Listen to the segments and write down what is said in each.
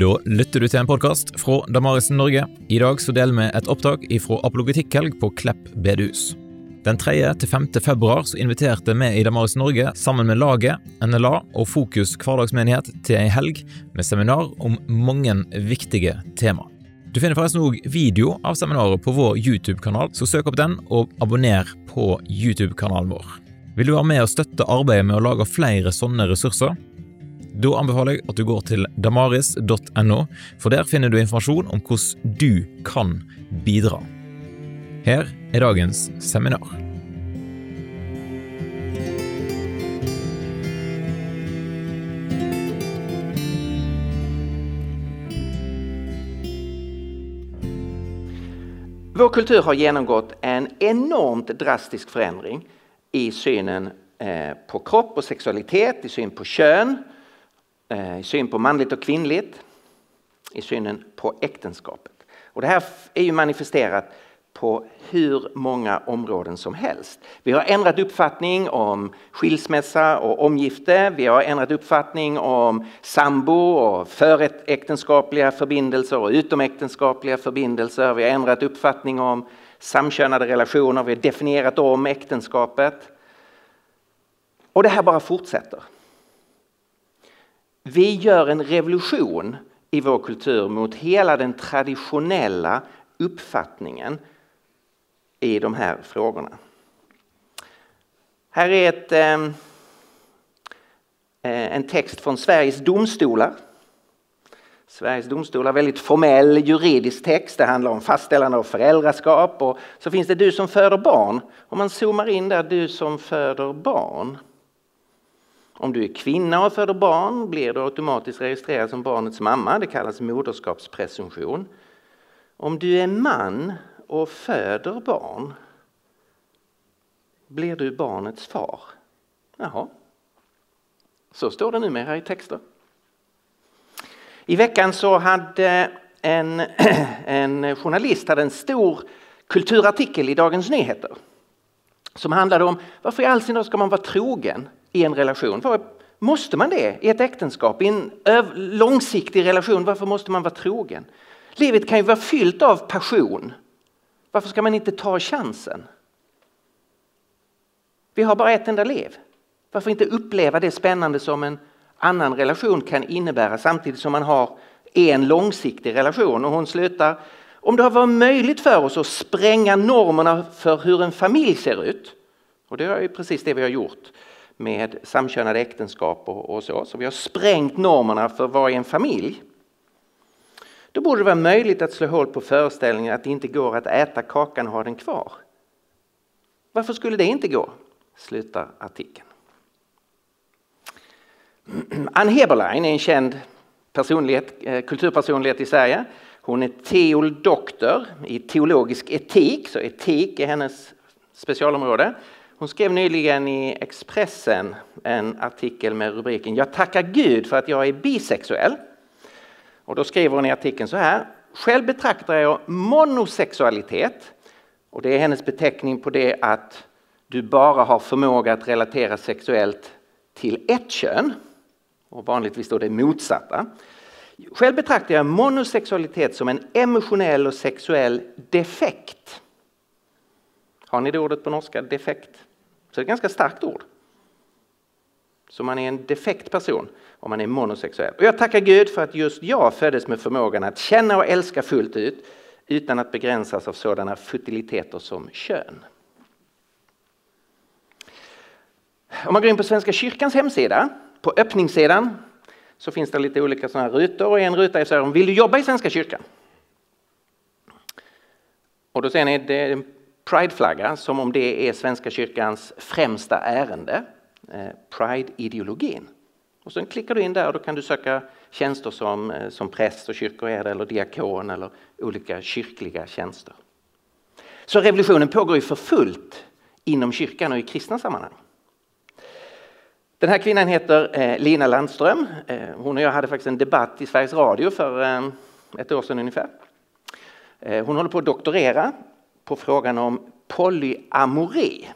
Da lytter du til en podkast fra Damarisen Norge. I dag så deler vi et opptak fra Apologetikhelg på Klepp bedehus. Den 3. til 5. februar så inviterte vi i Damarisen Norge sammen med laget, NLA og Fokus hverdagsmenighet til ei helg med seminar om mange viktige tema. Du finner forresten òg video av seminaret på vår YouTube-kanal, så søk opp den og abonner på YouTube-kanalen vår. Vil du være med og støtte arbeidet med å lage flere sånne ressurser? Da anbefaler jeg at du går til damaris.no, for der finner du informasjon om hvordan du kan bidra. Her er dagens seminar. Vår kultur har genomgått en enormt drastisk förändring i synen eh, på kropp och sexualitet, i syn på kön, Eh, i syn på manligt och kvinnligt, i synen på äktenskapet. Och det här är ju manifesterat på hur många områden som helst. Vi har ändrat uppfattning om skilsmässa och omgifte. Vi har ändrat uppfattning om sambo och föräktenskapliga förbindelser och utomäktenskapliga förbindelser. Vi har ändrat uppfattning om samkönade relationer. Vi har definierat om äktenskapet. Och det här bara fortsätter. Vi gör en revolution i vår kultur mot hela den traditionella uppfattningen i de här frågorna. Här är ett, ehm, eh, en text från Sveriges domstolar. Sveriges domstolar, väldigt formell juridisk text. Det handlar om fastställande av föräldraskap och så finns det du som föder barn. Om man zoomar in där, du som föder barn. Om du är kvinna och föder barn blir du automatiskt registrerad som barnets mamma. Det kallas moderskapspresumtion. Om du är man och föder barn blir du barnets far. Jaha. Så står det numera i texter. I veckan så hade en, en journalist hade en stor kulturartikel i Dagens Nyheter som handlade om varför i all sin ska man vara trogen i en relation? Var, måste man det i ett äktenskap, i en långsiktig relation? Varför måste man vara trogen? Livet kan ju vara fyllt av passion varför ska man inte ta chansen? Vi har bara ett enda liv. Varför inte uppleva det spännande som en annan relation kan innebära samtidigt som man har en långsiktig relation och hon slutar. Om det har varit möjligt för oss att spränga normerna för hur en familj ser ut och det är ju precis det vi har gjort med samkönade äktenskap och, och så. Så vi har sprängt normerna för vad är en familj. Då borde det vara möjligt att slå hål på föreställningen att det inte går att äta kakan och ha den kvar. Varför skulle det inte gå? Slutar artikeln. Ann Heberlein är en känd personlighet, eh, kulturpersonlighet i Sverige. Hon är teol doktor i teologisk etik, så etik är hennes specialområde. Hon skrev nyligen i Expressen en artikel med rubriken Jag tackar Gud för att jag är bisexuell. Och då skriver hon i artikeln så här. Själv betraktar jag monosexualitet, och det är hennes beteckning på det att du bara har förmåga att relatera sexuellt till ett kön, och vanligtvis då det motsatta. Själv betraktar jag monosexualitet som en emotionell och sexuell defekt. Har ni det ordet på norska, defekt? Så det är ett ganska starkt ord. Så man är en defekt person om man är monosexuell. Och jag tackar Gud för att just jag föddes med förmågan att känna och älska fullt ut utan att begränsas av sådana futiliteter som kön. Om man går in på Svenska kyrkans hemsida, på öppningssidan, så finns det lite olika sådana här rutor och en ruta är så här, vill du jobba i Svenska kyrkan? Och då ser ni, det är prideflagga som om det är Svenska kyrkans främsta ärende, eh, pride-ideologin. Och sen klickar du in där och då kan du söka tjänster som, eh, som präst och kyrkoherde eller diakon eller olika kyrkliga tjänster. Så revolutionen pågår ju för fullt inom kyrkan och i kristna sammanhang. Den här kvinnan heter eh, Lina Landström. Hon och jag hade faktiskt en debatt i Sveriges Radio för ett år sedan ungefär. Hon håller på att doktorera på frågan om polyamori.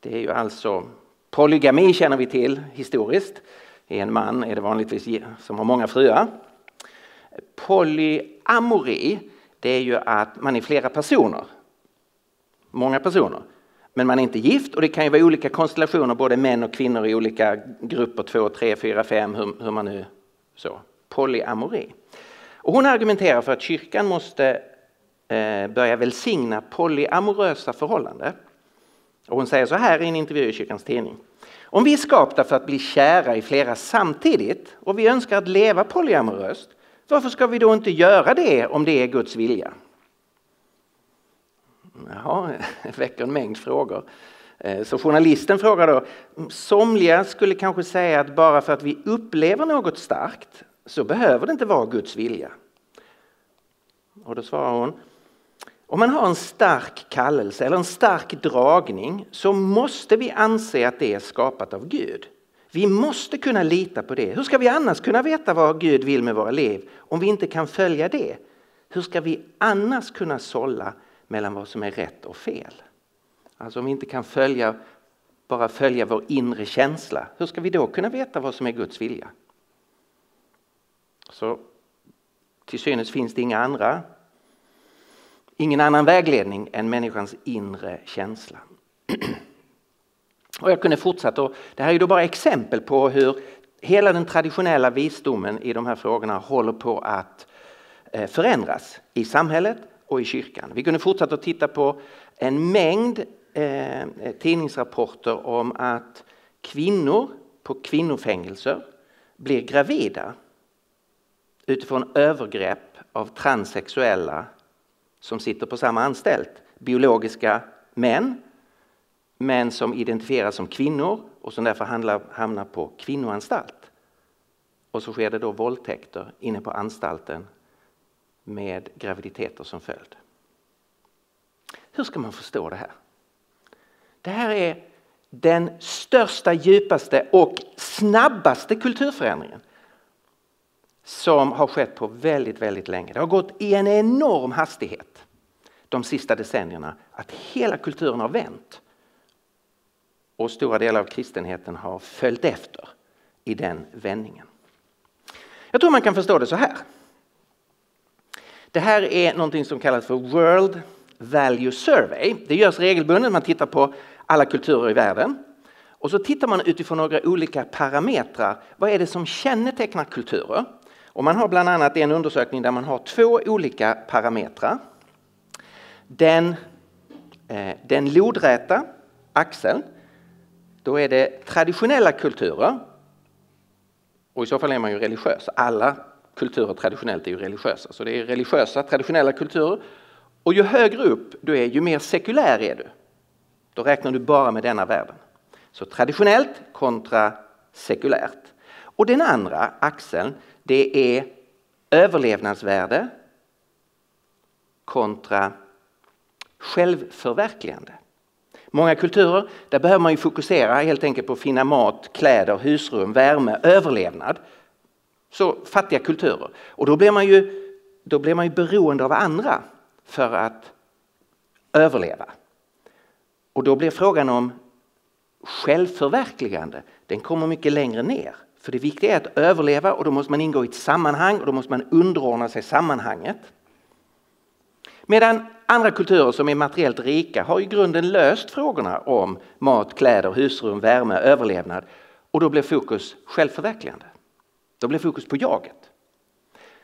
Det är ju alltså Polygami känner vi till historiskt. En man är det vanligtvis som har många fruar. Polyamori, det är ju att man är flera personer. Många personer. Men man är inte gift och det kan ju vara olika konstellationer, både män och kvinnor i olika grupper, två, tre, fyra, fem, hur, hur man nu så. Polyamori. Och hon argumenterar för att kyrkan måste Eh, börjar börja välsigna polyamorösa förhållanden. Och hon säger så här i en intervju i Kyrkans Tidning. Om vi är skapta för att bli kära i flera samtidigt och vi önskar att leva polyamoröst, varför ska vi då inte göra det om det är Guds vilja? Jaha, det väcker en mängd frågor. Eh, så journalisten frågar då, somliga skulle kanske säga att bara för att vi upplever något starkt så behöver det inte vara Guds vilja. Och då svarar hon, om man har en stark kallelse eller en stark dragning så måste vi anse att det är skapat av Gud. Vi måste kunna lita på det. Hur ska vi annars kunna veta vad Gud vill med våra liv om vi inte kan följa det? Hur ska vi annars kunna sålla mellan vad som är rätt och fel? Alltså om vi inte kan följa, bara följa vår inre känsla, hur ska vi då kunna veta vad som är Guds vilja? Så till synes finns det inga andra Ingen annan vägledning än människans inre känsla. Och jag kunde fortsätta. Och det här är då bara exempel på hur hela den traditionella visdomen i de här frågorna håller på att eh, förändras i samhället och i kyrkan. Vi kunde fortsätta att titta på en mängd eh, tidningsrapporter om att kvinnor på kvinnofängelser blir gravida utifrån övergrepp av transsexuella som sitter på samma anstalt. Biologiska män, män som identifieras som kvinnor och som därför hamnar på kvinnoanstalt. Och så sker det då våldtäkter inne på anstalten med graviditeter som följd. Hur ska man förstå det här? Det här är den största, djupaste och snabbaste kulturförändringen som har skett på väldigt, väldigt länge. Det har gått i en enorm hastighet de sista decennierna att hela kulturen har vänt. Och stora delar av kristenheten har följt efter i den vändningen. Jag tror man kan förstå det så här. Det här är någonting som kallas för World Value Survey. Det görs regelbundet, man tittar på alla kulturer i världen. Och så tittar man utifrån några olika parametrar. Vad är det som kännetecknar kulturer? Och man har bland annat en undersökning där man har två olika parametrar. Den, eh, den lodräta axeln, då är det traditionella kulturer. Och i så fall är man ju religiös. Alla kulturer traditionellt är ju religiösa. Så det är religiösa, traditionella kulturer. Och ju högre upp du är, ju mer sekulär är du. Då räknar du bara med denna världen. Så traditionellt kontra sekulärt. Och den andra axeln, det är överlevnadsvärde kontra självförverkligande. Många kulturer, där behöver man ju fokusera helt enkelt på att finna mat, kläder, husrum, värme, överlevnad. Så fattiga kulturer. Och då blir man ju, då blir man ju beroende av andra för att överleva. Och då blir frågan om självförverkligande, den kommer mycket längre ner. För det viktiga är att överleva och då måste man ingå i ett sammanhang och då måste man underordna sig sammanhanget. Medan andra kulturer som är materiellt rika har i grunden löst frågorna om mat, kläder, husrum, värme, överlevnad och då blir fokus självförverkligande. Då blir fokus på jaget.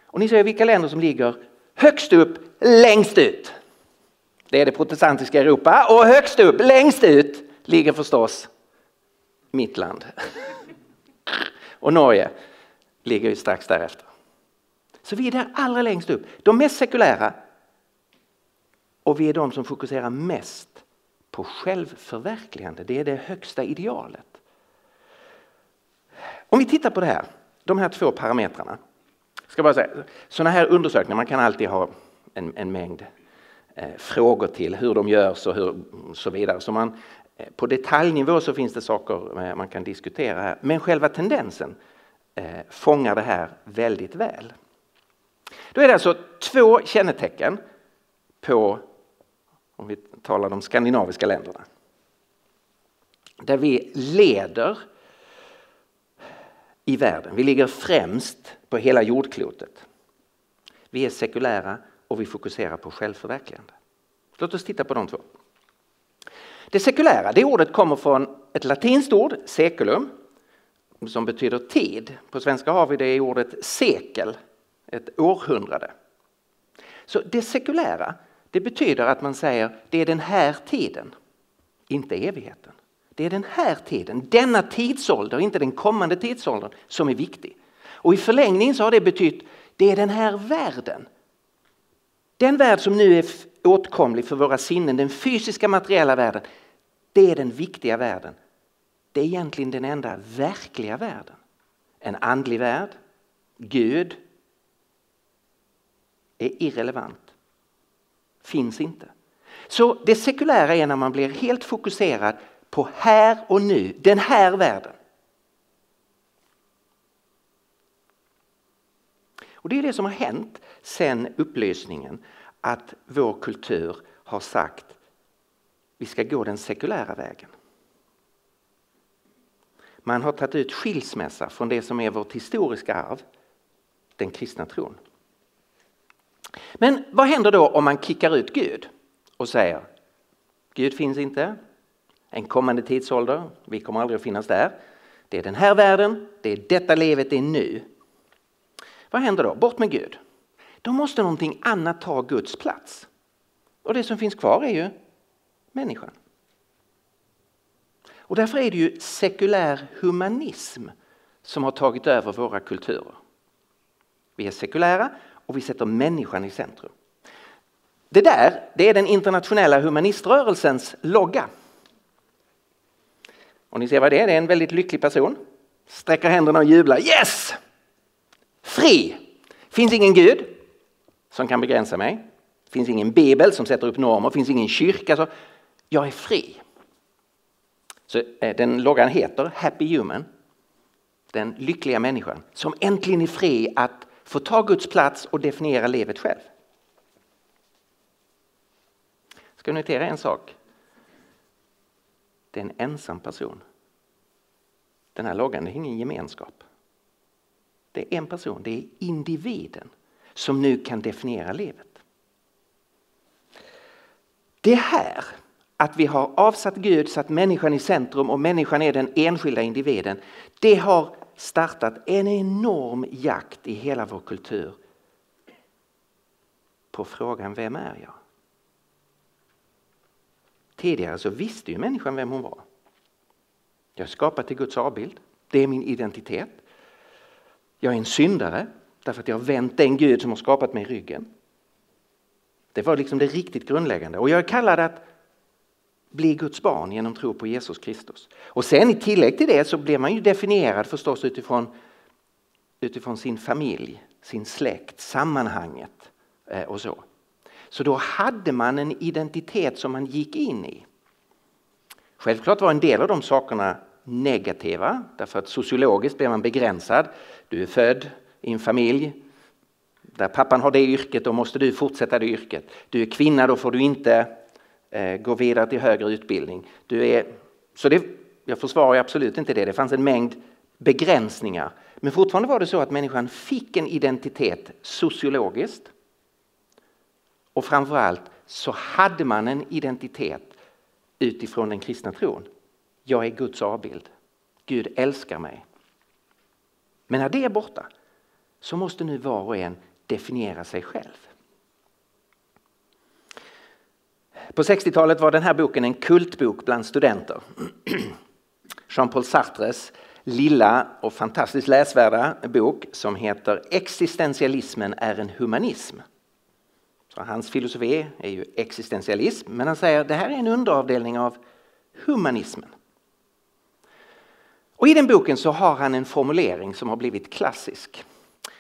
Och ni ser vilka länder som ligger högst upp, längst ut. Det är det protestantiska Europa och högst upp, längst ut ligger förstås mitt land. Och Norge ligger ju strax därefter. Så vi är där allra längst upp. De mest sekulära och vi är de som fokuserar mest på självförverkligande. Det är det högsta idealet. Om vi tittar på det här, de här två parametrarna. Ska bara säga, sådana här undersökningar, man kan alltid ha en, en mängd eh, frågor till hur de görs och hur, så vidare. Så man, Eh, på detaljnivå så finns det saker eh, man kan diskutera här, men själva tendensen eh, fångar det här väldigt väl. Då är det alltså två kännetecken på, om vi talar de skandinaviska länderna, där vi leder i världen. Vi ligger främst på hela jordklotet. Vi är sekulära och vi fokuserar på självförverkligande. Låt oss titta på de två. Det sekulära, det ordet kommer från ett latinskt ord, seculum, som betyder tid. På svenska har vi det i ordet sekel, ett århundrade. Så det sekulära, det betyder att man säger det är den här tiden, inte evigheten. Det är den här tiden, denna tidsålder, inte den kommande tidsåldern, som är viktig. Och i förlängningen så har det betytt det är den här världen. Den värld som nu är åtkomlig för våra sinnen, den fysiska materiella världen, det är den viktiga världen. Det är egentligen den enda verkliga världen. En andlig värld, Gud, är irrelevant. Finns inte. Så det sekulära är när man blir helt fokuserad på här och nu, den här världen. Och det är det som har hänt sedan upplysningen, att vår kultur har sagt vi ska gå den sekulära vägen. Man har tagit ut skilsmässa från det som är vårt historiska arv, den kristna tron. Men vad händer då om man kickar ut Gud och säger Gud finns inte, en kommande tidsålder, vi kommer aldrig att finnas där. Det är den här världen, det är detta livet, det är nu. Vad händer då? Bort med Gud. Då måste någonting annat ta Guds plats. Och det som finns kvar är ju människan. Och därför är det ju sekulär humanism som har tagit över våra kulturer. Vi är sekulära och vi sätter människan i centrum. Det där det är den internationella humaniströrelsens logga. Och ni ser vad det är, det är en väldigt lycklig person. Sträcker händerna och jublar. Yes! Fri! Finns ingen Gud som kan begränsa mig. Finns ingen bibel som sätter upp normer. Finns ingen kyrka. Så jag är fri. Så eh, den loggan heter Happy Human. Den lyckliga människan som äntligen är fri att få ta Guds plats och definiera livet själv. Ska ni notera en sak? Det är en ensam person. Den här loggan är ingen gemenskap. Det är en person, det är individen som nu kan definiera livet. Det här att vi har avsatt Gud, satt människan i centrum och människan är den enskilda individen. Det har startat en enorm jakt i hela vår kultur på frågan vem är jag? Tidigare så visste ju människan vem hon var. Jag är skapad till Guds avbild. Det är min identitet. Jag är en syndare därför att jag har vänt den Gud som har skapat mig i ryggen. Det var liksom det riktigt grundläggande. Och jag är kallad att bli Guds barn genom tro på Jesus Kristus. Och sen i tillägg till det så blir man ju definierad förstås utifrån, utifrån sin familj, sin släkt, sammanhanget eh, och så. Så då hade man en identitet som man gick in i. Självklart var en del av de sakerna negativa därför att sociologiskt blir man begränsad. Du är född i en familj där pappan har det yrket, då måste du fortsätta det yrket. Du är kvinna, då får du inte Eh, gå vidare till högre utbildning. Du är, så det, jag försvarar absolut inte det, det fanns en mängd begränsningar. Men fortfarande var det så att människan fick en identitet sociologiskt. Och framförallt så hade man en identitet utifrån den kristna tron. Jag är Guds avbild. Gud älskar mig. Men när det är borta så måste nu var och en definiera sig själv. På 60-talet var den här boken en kultbok bland studenter. Jean-Paul Sartres lilla och fantastiskt läsvärda bok som heter Existentialismen är en humanism. Så hans filosofi är ju existentialism men han säger det här är en underavdelning av humanismen. Och I den boken så har han en formulering som har blivit klassisk.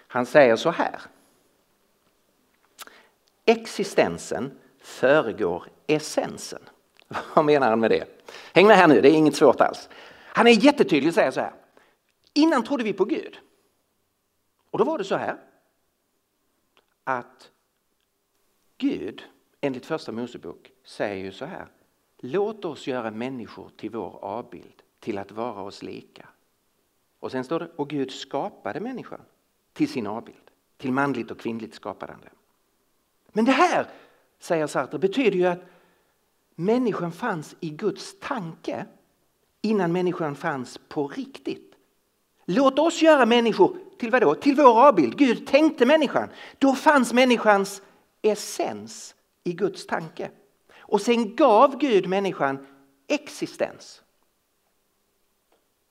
Han säger så här. Existensen föregår essensen. Vad menar han med det? Häng med här nu, det är inget svårt alls. Han är jättetydlig och säger så här. Innan trodde vi på Gud. Och då var det så här att Gud enligt första Mosebok säger ju så här. Låt oss göra människor till vår avbild, till att vara oss lika. Och sen står det, och Gud skapade människan till sin avbild. till manligt och kvinnligt skapade han det. Men det här, säger Sartre, betyder ju att människan fanns i Guds tanke innan människan fanns på riktigt. Låt oss göra människor till vadå? Till vår avbild. Gud tänkte människan. Då fanns människans essens i Guds tanke. Och sen gav Gud människan existens.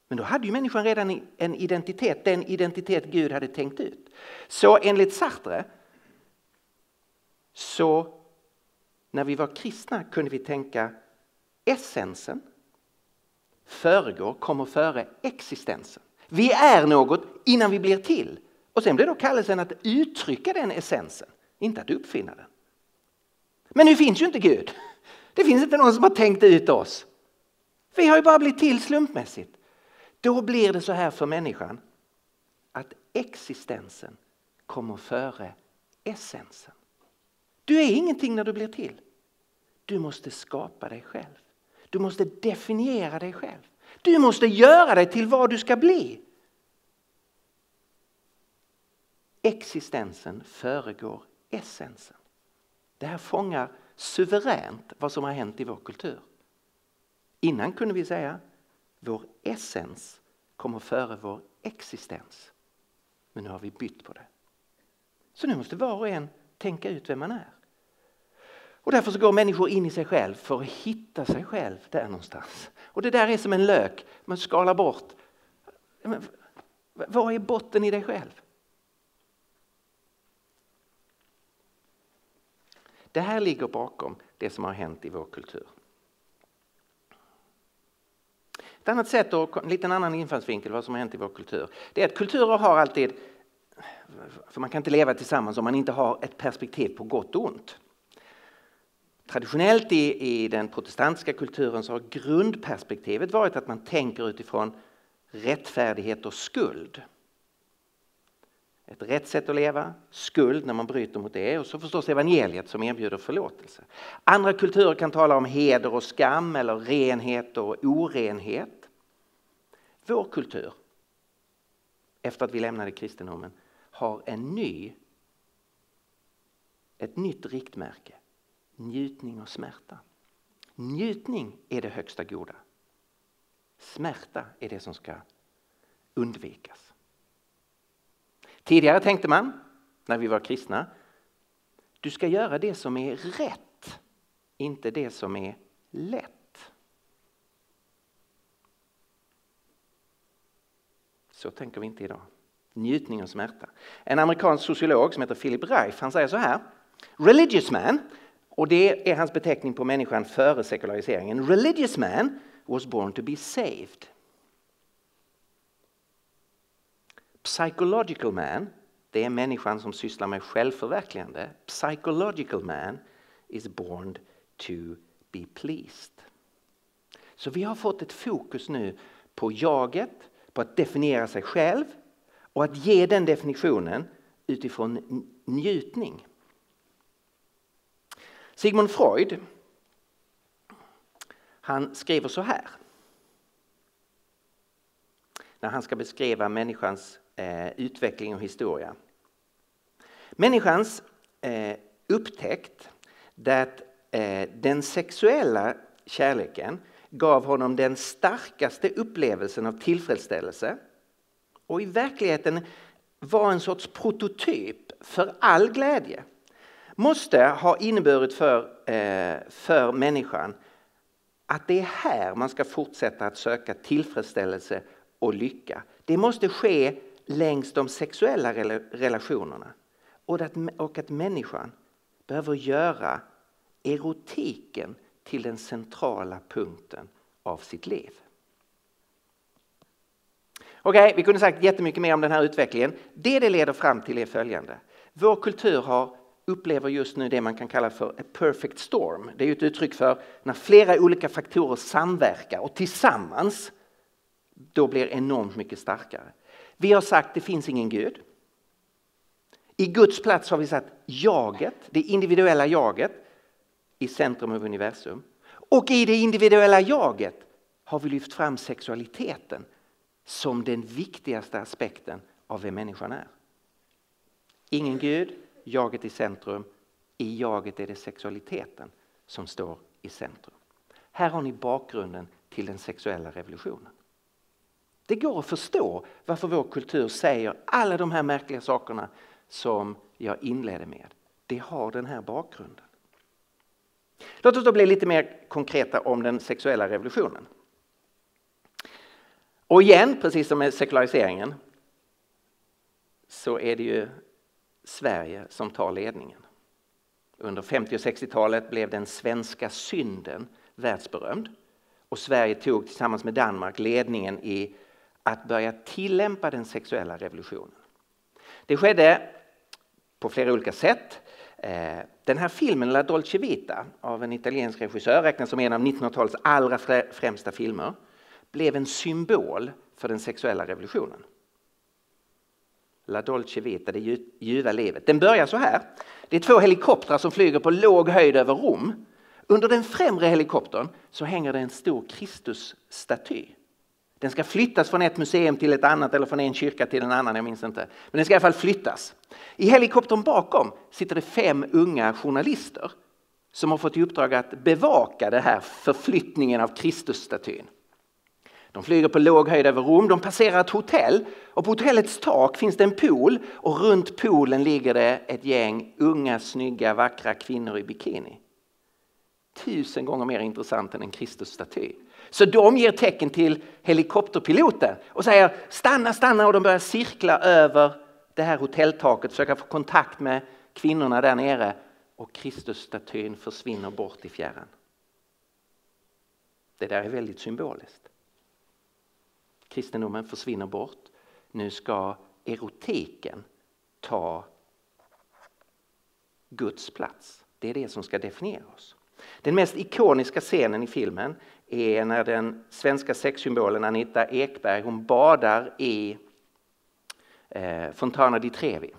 Men då hade ju människan redan en identitet, den identitet Gud hade tänkt ut. Så enligt Sartre, så när vi var kristna kunde vi tänka essensen föregår, kommer före existensen. Vi är något innan vi blir till. Och sen blir då kallelsen att uttrycka den essensen, inte att uppfinna den. Men nu finns ju inte Gud. Det finns inte någon som har tänkt ut oss. Vi har ju bara blivit till slumpmässigt. Då blir det så här för människan att existensen kommer före essensen. Du är ingenting när du blir till. Du måste skapa dig själv. Du måste definiera dig själv. Du måste göra dig till vad du ska bli. Existensen föregår essensen. Det här fångar suveränt vad som har hänt i vår kultur. Innan kunde vi säga vår essens kommer före vår existens. Men nu har vi bytt på det. Så nu måste var och en tänka ut vem man är. Och därför så går människor in i sig själv för att hitta sig själv där någonstans. Och det där är som en lök, man skalar bort. Men, vad är botten i dig själv? Det här ligger bakom det som har hänt i vår kultur. Ett annat sätt och en liten annan infallsvinkel vad som har hänt i vår kultur. Det är att kulturer har alltid, för man kan inte leva tillsammans om man inte har ett perspektiv på gott och ont. Traditionellt i, i den protestantiska kulturen så har grundperspektivet varit att man tänker utifrån rättfärdighet och skuld. Ett rätt sätt att leva, skuld när man bryter mot det och så förstås evangeliet som erbjuder förlåtelse. Andra kulturer kan tala om heder och skam eller renhet och orenhet. Vår kultur, efter att vi lämnade kristendomen, har en ny, ett nytt riktmärke njutning och smärta. Njutning är det högsta goda. Smärta är det som ska undvikas. Tidigare tänkte man, när vi var kristna, du ska göra det som är rätt, inte det som är lätt. Så tänker vi inte idag. Njutning och smärta. En amerikansk sociolog som heter Philip Reif han säger så här. Religious man och det är hans beteckning på människan före sekulariseringen. Religious man was born to be saved. Psychological man, det är människan som sysslar med självförverkligande. Psychological man is born to be pleased. Så vi har fått ett fokus nu på jaget, på att definiera sig själv och att ge den definitionen utifrån njutning. Sigmund Freud han skriver så här. När han ska beskriva människans eh, utveckling och historia. Människans eh, upptäckt att eh, den sexuella kärleken gav honom den starkaste upplevelsen av tillfredsställelse och i verkligheten var en sorts prototyp för all glädje måste ha inneburit för, eh, för människan att det är här man ska fortsätta att söka tillfredsställelse och lycka. Det måste ske längs de sexuella relationerna och att, och att människan behöver göra erotiken till den centrala punkten av sitt liv. Okej, okay, vi kunde sagt jättemycket mer om den här utvecklingen. Det det leder fram till är följande. Vår kultur har upplever just nu det man kan kalla för a perfect storm. Det är ett uttryck för när flera olika faktorer samverkar och tillsammans då blir enormt mycket starkare. Vi har sagt det finns ingen Gud. I Guds plats har vi satt jaget, det individuella jaget i centrum av universum. Och i det individuella jaget har vi lyft fram sexualiteten som den viktigaste aspekten av vem människan är. Ingen Gud, jaget i centrum. I jaget är det sexualiteten som står i centrum. Här har ni bakgrunden till den sexuella revolutionen. Det går att förstå varför vår kultur säger alla de här märkliga sakerna som jag inledde med. Det har den här bakgrunden. Låt oss då bli lite mer konkreta om den sexuella revolutionen. Och igen, precis som med sekulariseringen, så är det ju Sverige som tar ledningen. Under 50 och 60-talet blev den svenska synden världsberömd och Sverige tog tillsammans med Danmark ledningen i att börja tillämpa den sexuella revolutionen. Det skedde på flera olika sätt. Eh, den här filmen La Dolce Vita av en italiensk regissör räknas som en av 1900-talets allra främsta filmer blev en symbol för den sexuella revolutionen. La Dolce Vita, det ljuva livet. Den börjar så här. Det är två helikoptrar som flyger på låg höjd över Rom. Under den främre helikoptern så hänger det en stor Kristusstaty. Den ska flyttas från ett museum till ett annat eller från en kyrka till en annan, jag minns inte. Men den ska i alla fall flyttas. I helikoptern bakom sitter det fem unga journalister som har fått i uppdrag att bevaka den här förflyttningen av Kristusstatyn. De flyger på låg höjd över Rom, de passerar ett hotell och på hotellets tak finns det en pool och runt poolen ligger det ett gäng unga, snygga, vackra kvinnor i bikini. Tusen gånger mer intressant än en Kristusstaty. Så de ger tecken till helikopterpiloten och säger stanna, stanna och de börjar cirkla över det här hotelltaket, försöka få kontakt med kvinnorna där nere och Kristusstatyn försvinner bort i fjärran. Det där är väldigt symboliskt. Kristendomen försvinner bort. Nu ska erotiken ta Guds plats. Det är det som ska definiera oss. Den mest ikoniska scenen i filmen är när den svenska sexsymbolen Anita Ekberg hon badar i eh, Fontana di Trevi.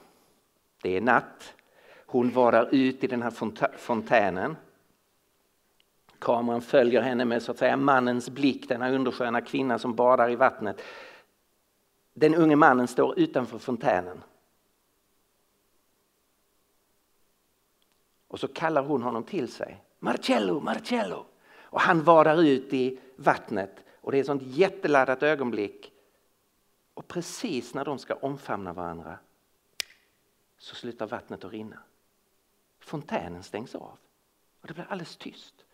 Det är natt. Hon vadar ut i den här fontänen. Kameran följer henne med så att säga mannens blick, denna undersköna kvinna som badar i vattnet. Den unge mannen står utanför fontänen. Och så kallar hon honom till sig. Marcello, Marcello! Och han vadar ut i vattnet och det är ett sånt jätteladdat ögonblick. Och precis när de ska omfamna varandra så slutar vattnet att rinna. Fontänen stängs av och det blir alldeles tyst.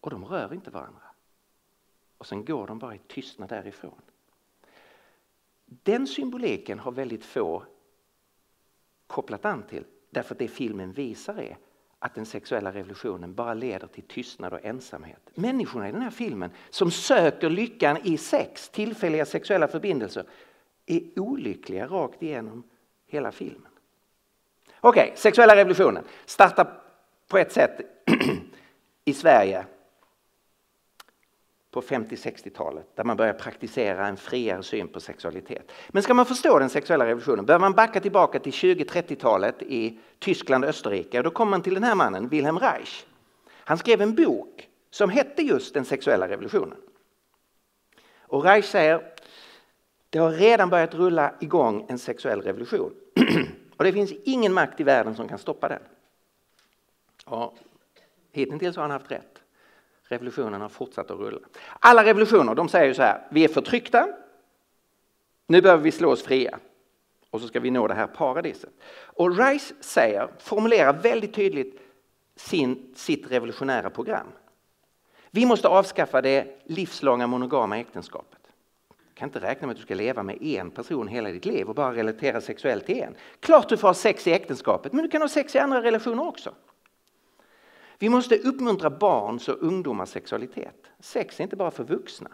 Och de rör inte varandra. Och sen går de bara i tystnad därifrån. Den symboliken har väldigt få kopplat an till därför att det filmen visar är att den sexuella revolutionen bara leder till tystnad och ensamhet. Människorna i den här filmen som söker lyckan i sex, tillfälliga sexuella förbindelser, är olyckliga rakt igenom hela filmen. Okej, okay, sexuella revolutionen startar på ett sätt i Sverige på 50-60-talet där man börjar praktisera en friare syn på sexualitet. Men ska man förstå den sexuella revolutionen behöver man backa tillbaka till 20-30-talet i Tyskland och Österrike. Då kommer man till den här mannen, Wilhelm Reich. Han skrev en bok som hette just den sexuella revolutionen. Och Reich säger det har redan börjat rulla igång en sexuell revolution. och det finns ingen makt i världen som kan stoppa den. Och hittills har han haft rätt. Revolutionen har fortsatt att rulla. Alla revolutioner de säger så här, vi är förtryckta, nu behöver vi slå oss fria och så ska vi nå det här paradiset. Och Rice säger, formulerar väldigt tydligt sin, sitt revolutionära program. Vi måste avskaffa det livslånga monogama äktenskapet. Du kan inte räkna med att du ska leva med en person hela ditt liv och bara relatera sexuellt till en. Klart du får ha sex i äktenskapet men du kan ha sex i andra relationer också. Vi måste uppmuntra barns och ungdomars sexualitet. Sex är inte bara för vuxna.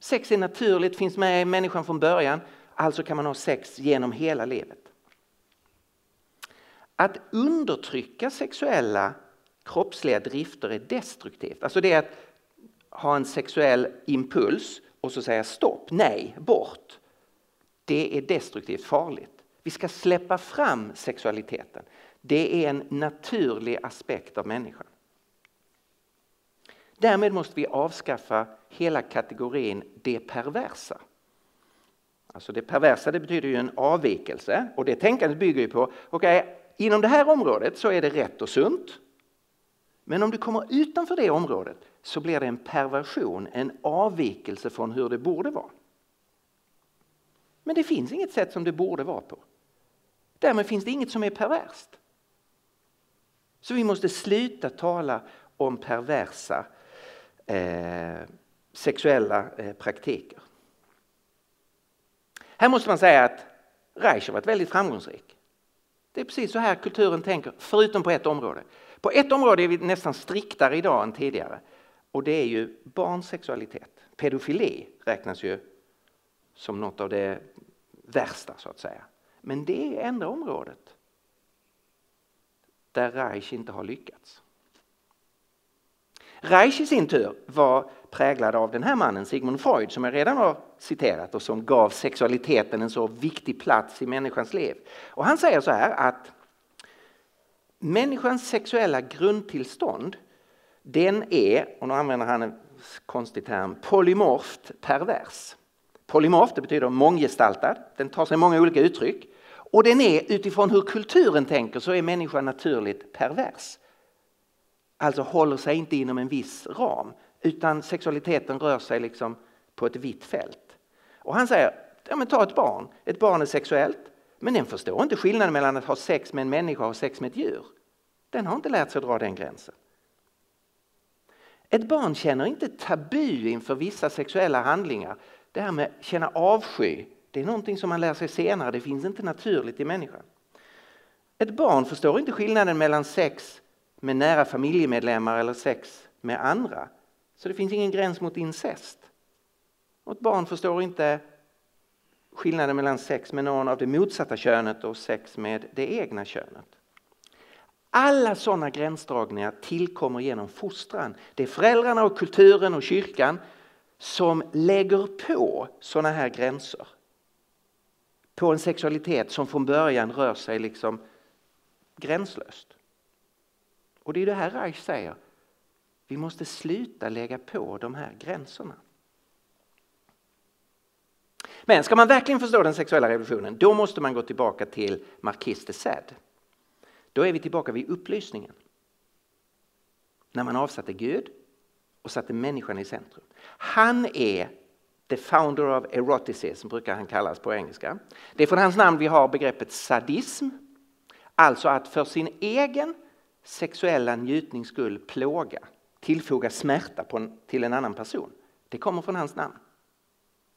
Sex är naturligt, finns med i människan från början. Alltså kan man ha sex genom hela livet. Att undertrycka sexuella kroppsliga drifter är destruktivt. Alltså det är att ha en sexuell impuls och så säga stopp, nej, bort. Det är destruktivt farligt. Vi ska släppa fram sexualiteten. Det är en naturlig aspekt av människan. Därmed måste vi avskaffa hela kategorin det perversa. Alltså det perversa det betyder ju en avvikelse och det tänkandet bygger ju på, okay, inom det här området så är det rätt och sunt. Men om du kommer utanför det området så blir det en perversion, en avvikelse från hur det borde vara. Men det finns inget sätt som det borde vara på. Därmed finns det inget som är perverst. Så vi måste sluta tala om perversa eh, sexuella eh, praktiker. Här måste man säga att Reich har varit väldigt framgångsrik. Det är precis så här kulturen tänker, förutom på ett område. På ett område är vi nästan striktare idag än tidigare och det är ju barnsexualitet. Pedofili räknas ju som något av det värsta så att säga. Men det är enda området där Reich inte har lyckats. Reich i sin tur var präglad av den här mannen, Sigmund Freud, som jag redan har citerat och som gav sexualiteten en så viktig plats i människans liv. Och han säger så här att människans sexuella grundtillstånd den är, och nu använder han en konstig term, polymorft pervers. Polymorf det betyder månggestaltad, den tar sig många olika uttryck. Och den är utifrån hur kulturen tänker så är människan naturligt pervers. Alltså håller sig inte inom en viss ram utan sexualiteten rör sig liksom på ett vitt fält. Och han säger, ja men ta ett barn, ett barn är sexuellt men den förstår inte skillnaden mellan att ha sex med en människa och sex med ett djur. Den har inte lärt sig att dra den gränsen. Ett barn känner inte tabu inför vissa sexuella handlingar. Det här med att känna avsky, det är någonting som man lär sig senare, det finns inte naturligt i människan. Ett barn förstår inte skillnaden mellan sex med nära familjemedlemmar eller sex med andra. Så det finns ingen gräns mot incest. Och ett barn förstår inte skillnaden mellan sex med någon av det motsatta könet och sex med det egna könet. Alla sådana gränsdragningar tillkommer genom fostran. Det är föräldrarna och kulturen och kyrkan som lägger på sådana här gränser. På en sexualitet som från början rör sig liksom gränslöst. Och det är det här Reich säger. Vi måste sluta lägga på de här gränserna. Men ska man verkligen förstå den sexuella revolutionen då måste man gå tillbaka till Marquis de Sade. Då är vi tillbaka vid upplysningen. När man avsatte Gud och satte människan i centrum. Han är the founder of eroticism, brukar han kallas på engelska. Det är från hans namn vi har begreppet sadism. Alltså att för sin egen sexuella njutnings skull plåga, tillfoga smärta en, till en annan person. Det kommer från hans namn.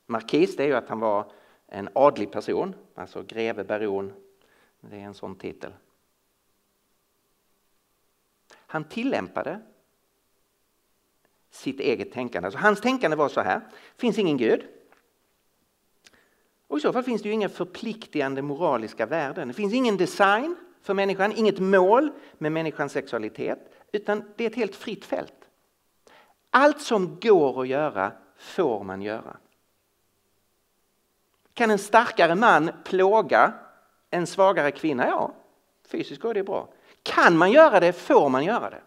Markis det är ju att han var en adlig person, alltså greve, baron. Det är en sån titel. Han tillämpade sitt eget tänkande. Alltså hans tänkande var så här, finns ingen Gud. Och i så fall finns det ju inga förpliktigande moraliska värden. Det finns ingen design för människan, inget mål med människans sexualitet, utan det är ett helt fritt fält. Allt som går att göra får man göra. Kan en starkare man plåga en svagare kvinna? Ja, fysiskt går det bra. Kan man göra det får man göra det.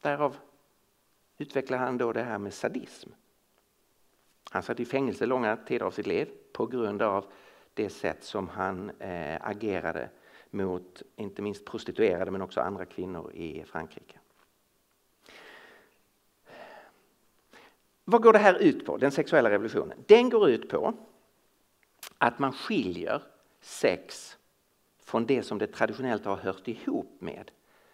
Därav utvecklar han då det här med sadism. Han satt i fängelse långa tider av sitt liv på grund av det sätt som han eh, agerade mot inte minst prostituerade men också andra kvinnor i Frankrike. Vad går det här ut på, den sexuella revolutionen? Den går ut på att man skiljer sex från det som det traditionellt har hört ihop med.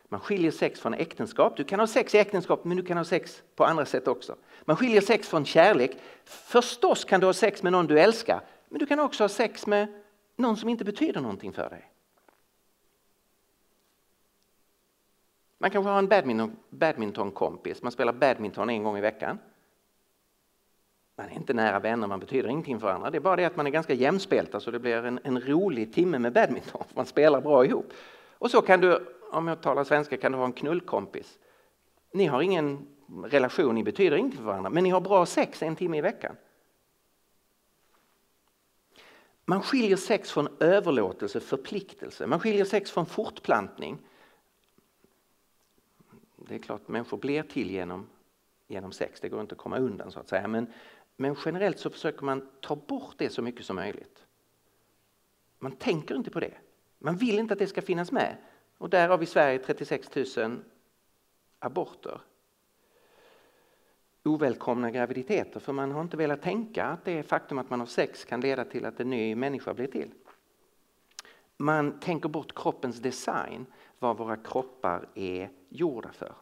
Man skiljer sex från äktenskap. Du kan ha sex i äktenskap men du kan ha sex på andra sätt också. Man skiljer sex från kärlek. Förstås kan du ha sex med någon du älskar men du kan också ha sex med någon som inte betyder någonting för dig. Man kanske har en badminton, badmintonkompis, man spelar badminton en gång i veckan. Man är inte nära vänner, man betyder ingenting för varandra. Det är bara det att man är ganska jämspelta så det blir en, en rolig timme med badminton. Man spelar bra ihop. Och så kan du, om jag talar svenska, kan du ha en knullkompis. Ni har ingen relation, ni betyder ingenting för varandra, men ni har bra sex en timme i veckan. Man skiljer sex från överlåtelse, förpliktelse. Man skiljer sex från fortplantning. Det är klart, människor blir till genom, genom sex, det går inte att komma undan så att säga. Men Men generellt så försöker man ta bort det så mycket som möjligt. Man tänker inte på det. Man vill inte att det ska finnas med. Och där har vi i Sverige 36 000 aborter. Ovälkomna graviditeter, för man har inte velat tänka att det faktum att man har sex kan leda till att en ny människa blir till. Man tänker bort kroppens design, vad våra kroppar är gjorda för.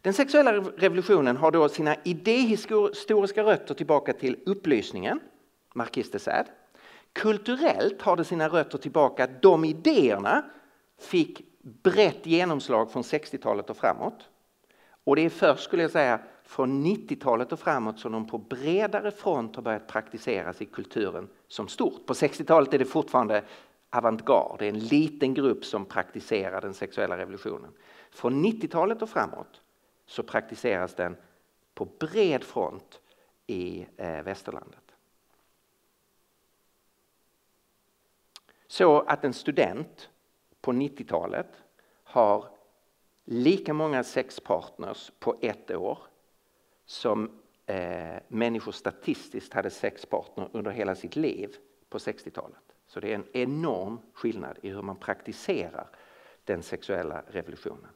Den sexuella revolutionen har då sina idéhistoriska rötter tillbaka till upplysningen, Marquis de Sade. Kulturellt har det sina rötter tillbaka att de idéerna fick brett genomslag från 60-talet och framåt. Och det är först, skulle jag säga, från 90-talet och framåt som de på bredare front har börjat praktiseras i kulturen som stort. På 60-talet är det fortfarande avantgarde, det är en liten grupp som praktiserar den sexuella revolutionen. Från 90-talet och framåt så praktiseras den på bred front i eh, västerlandet. Så att en student på 90-talet har lika många sexpartners på ett år som eh, människor statistiskt hade sexpartner under hela sitt liv på 60-talet. Så det är en enorm skillnad i hur man praktiserar den sexuella revolutionen.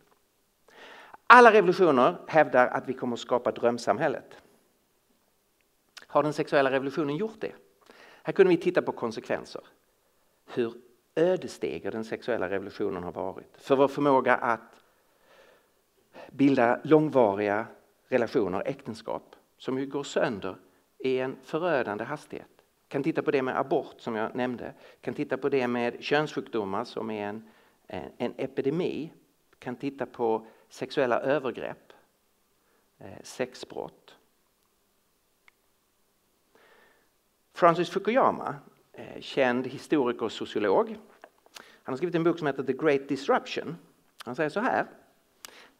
Alla revolutioner hävdar att vi kommer att skapa drömsamhället. Har den sexuella revolutionen gjort det? Här kunde vi titta på konsekvenser. Hur ödesdiger den sexuella revolutionen har varit för vår förmåga att bilda långvariga relationer, äktenskap, som ju går sönder i en förödande hastighet. Kan titta på det med abort som jag nämnde, kan titta på det med könssjukdomar som är en, en epidemi, kan titta på sexuella övergrepp, eh, sexbrott. Francis Fukuyama, eh, känd historiker och sociolog, han har skrivit en bok som heter The Great Disruption. Han säger så här,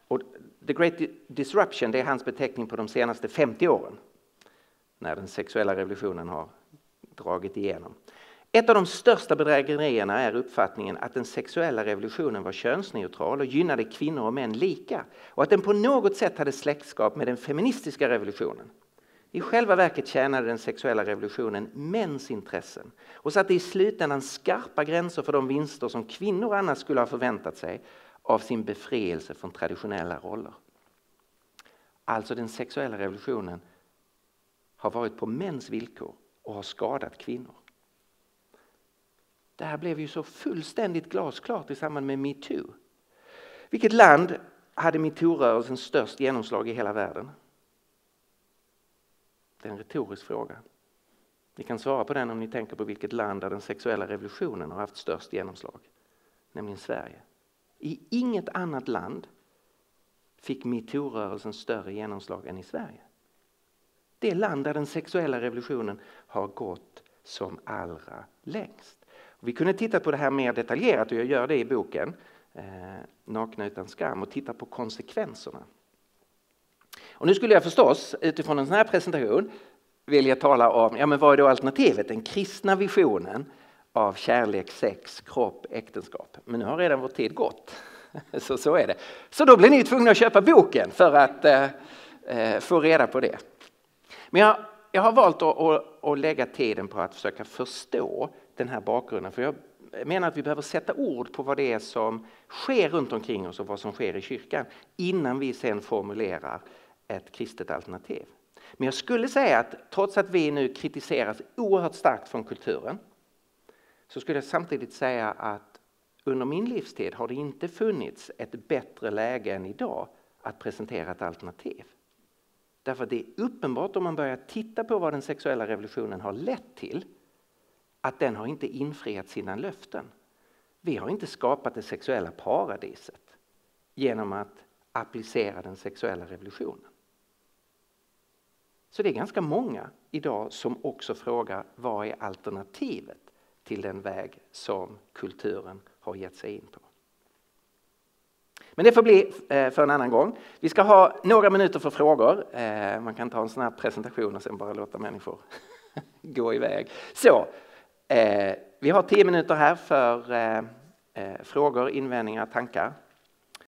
och The Great Disruption det är hans beteckning på de senaste 50 åren när den sexuella revolutionen har dragit igenom. Ett av de största bedrägerierna är uppfattningen att den sexuella revolutionen var könsneutral och gynnade kvinnor och män lika och att den på något sätt hade släktskap med den feministiska revolutionen. I själva verket tjänade den sexuella revolutionen mäns intressen och satte i slutändan skarpa gränser för de vinster som kvinnor annars skulle ha förväntat sig av sin befrielse från traditionella roller. Alltså den sexuella revolutionen har varit på mäns villkor och har skadat kvinnor. Det här blev ju så fullständigt glasklart i samband med metoo. Vilket land hade metoo-rörelsen störst genomslag i hela världen? Det är en retorisk fråga. Ni kan svara på den om ni tänker på vilket land där den sexuella revolutionen har haft störst genomslag, nämligen Sverige. I inget annat land fick metoo-rörelsen större genomslag än i Sverige. Det land där den sexuella revolutionen har gått som allra längst. Vi kunde titta på det här mer detaljerat och jag gör det i boken eh, Nakna utan skam och titta på konsekvenserna. Och nu skulle jag förstås utifrån en sån här presentation vilja tala om, ja men vad är då alternativet? Den kristna visionen av kärlek, sex, kropp, äktenskap. Men nu har redan vår tid gått. Så, så är det. Så då blir ni tvungna att köpa boken för att eh, eh, få reda på det. Men jag, jag har valt att, att, att lägga tiden på att försöka förstå den här bakgrunden. För jag menar att vi behöver sätta ord på vad det är som sker runt omkring oss och vad som sker i kyrkan innan vi sen formulerar ett kristet alternativ. Men jag skulle säga att trots att vi nu kritiseras oerhört starkt från kulturen så skulle jag samtidigt säga att under min livstid har det inte funnits ett bättre läge än idag att presentera ett alternativ. Därför att det är uppenbart om man börjar titta på vad den sexuella revolutionen har lett till att den har inte infriat sina löften. Vi har inte skapat det sexuella paradiset genom att applicera den sexuella revolutionen. Så det är ganska många idag som också frågar vad är alternativet till den väg som kulturen har gett sig in på. Men det får bli eh, för en annan gång. Vi ska ha några minuter för frågor. Eh, man kan ta en sån här presentation och sen bara låta människor gå iväg. Så, eh, vi har tio minuter här för frågor, invändningar, tankar.